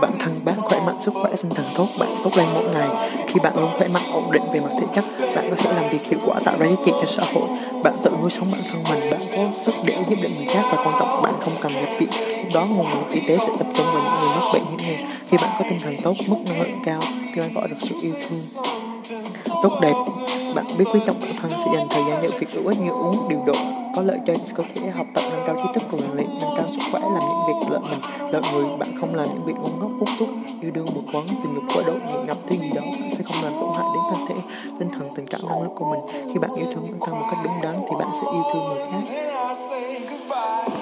Bản thân bạn khỏe mạnh, sức khỏe tinh thần tốt, bạn tốt lên mỗi ngày. Khi bạn luôn khỏe mạnh, ổn định về mặt thể chất, bạn có thể làm việc hiệu quả tạo ra giá trị cho xã hội. Bạn tự nuôi sống bản thân mình, bạn có sức để giúp đỡ người khác và quan trọng bạn không cần nhập viện. Lúc đó nguồn lực y tế sẽ tập trung vào những người mắc bệnh hiểm nghèo. Khi bạn có tinh thần tốt, mức năng lượng cao, lan gọi được sự yêu thương tốt đẹp bạn biết quý trọng bản thân sẽ dành thời gian những việc hữu ích như uống điều độ có lợi cho cơ thể học tập nâng cao trí thức của rèn luyện nâng cao sức khỏe làm việc lợi mình. Lợi người, bạn không làm những việc ngu ngốc, hút thuốc, yêu đương một quán tình dục quá độ, nghiện ngập thứ gì đó, bạn sẽ không làm tổn hại đến thân thể, tinh thần, tình cảm, năng lực của mình. Khi bạn yêu thương bản thân một cách đúng đắn thì bạn sẽ yêu thương người khác.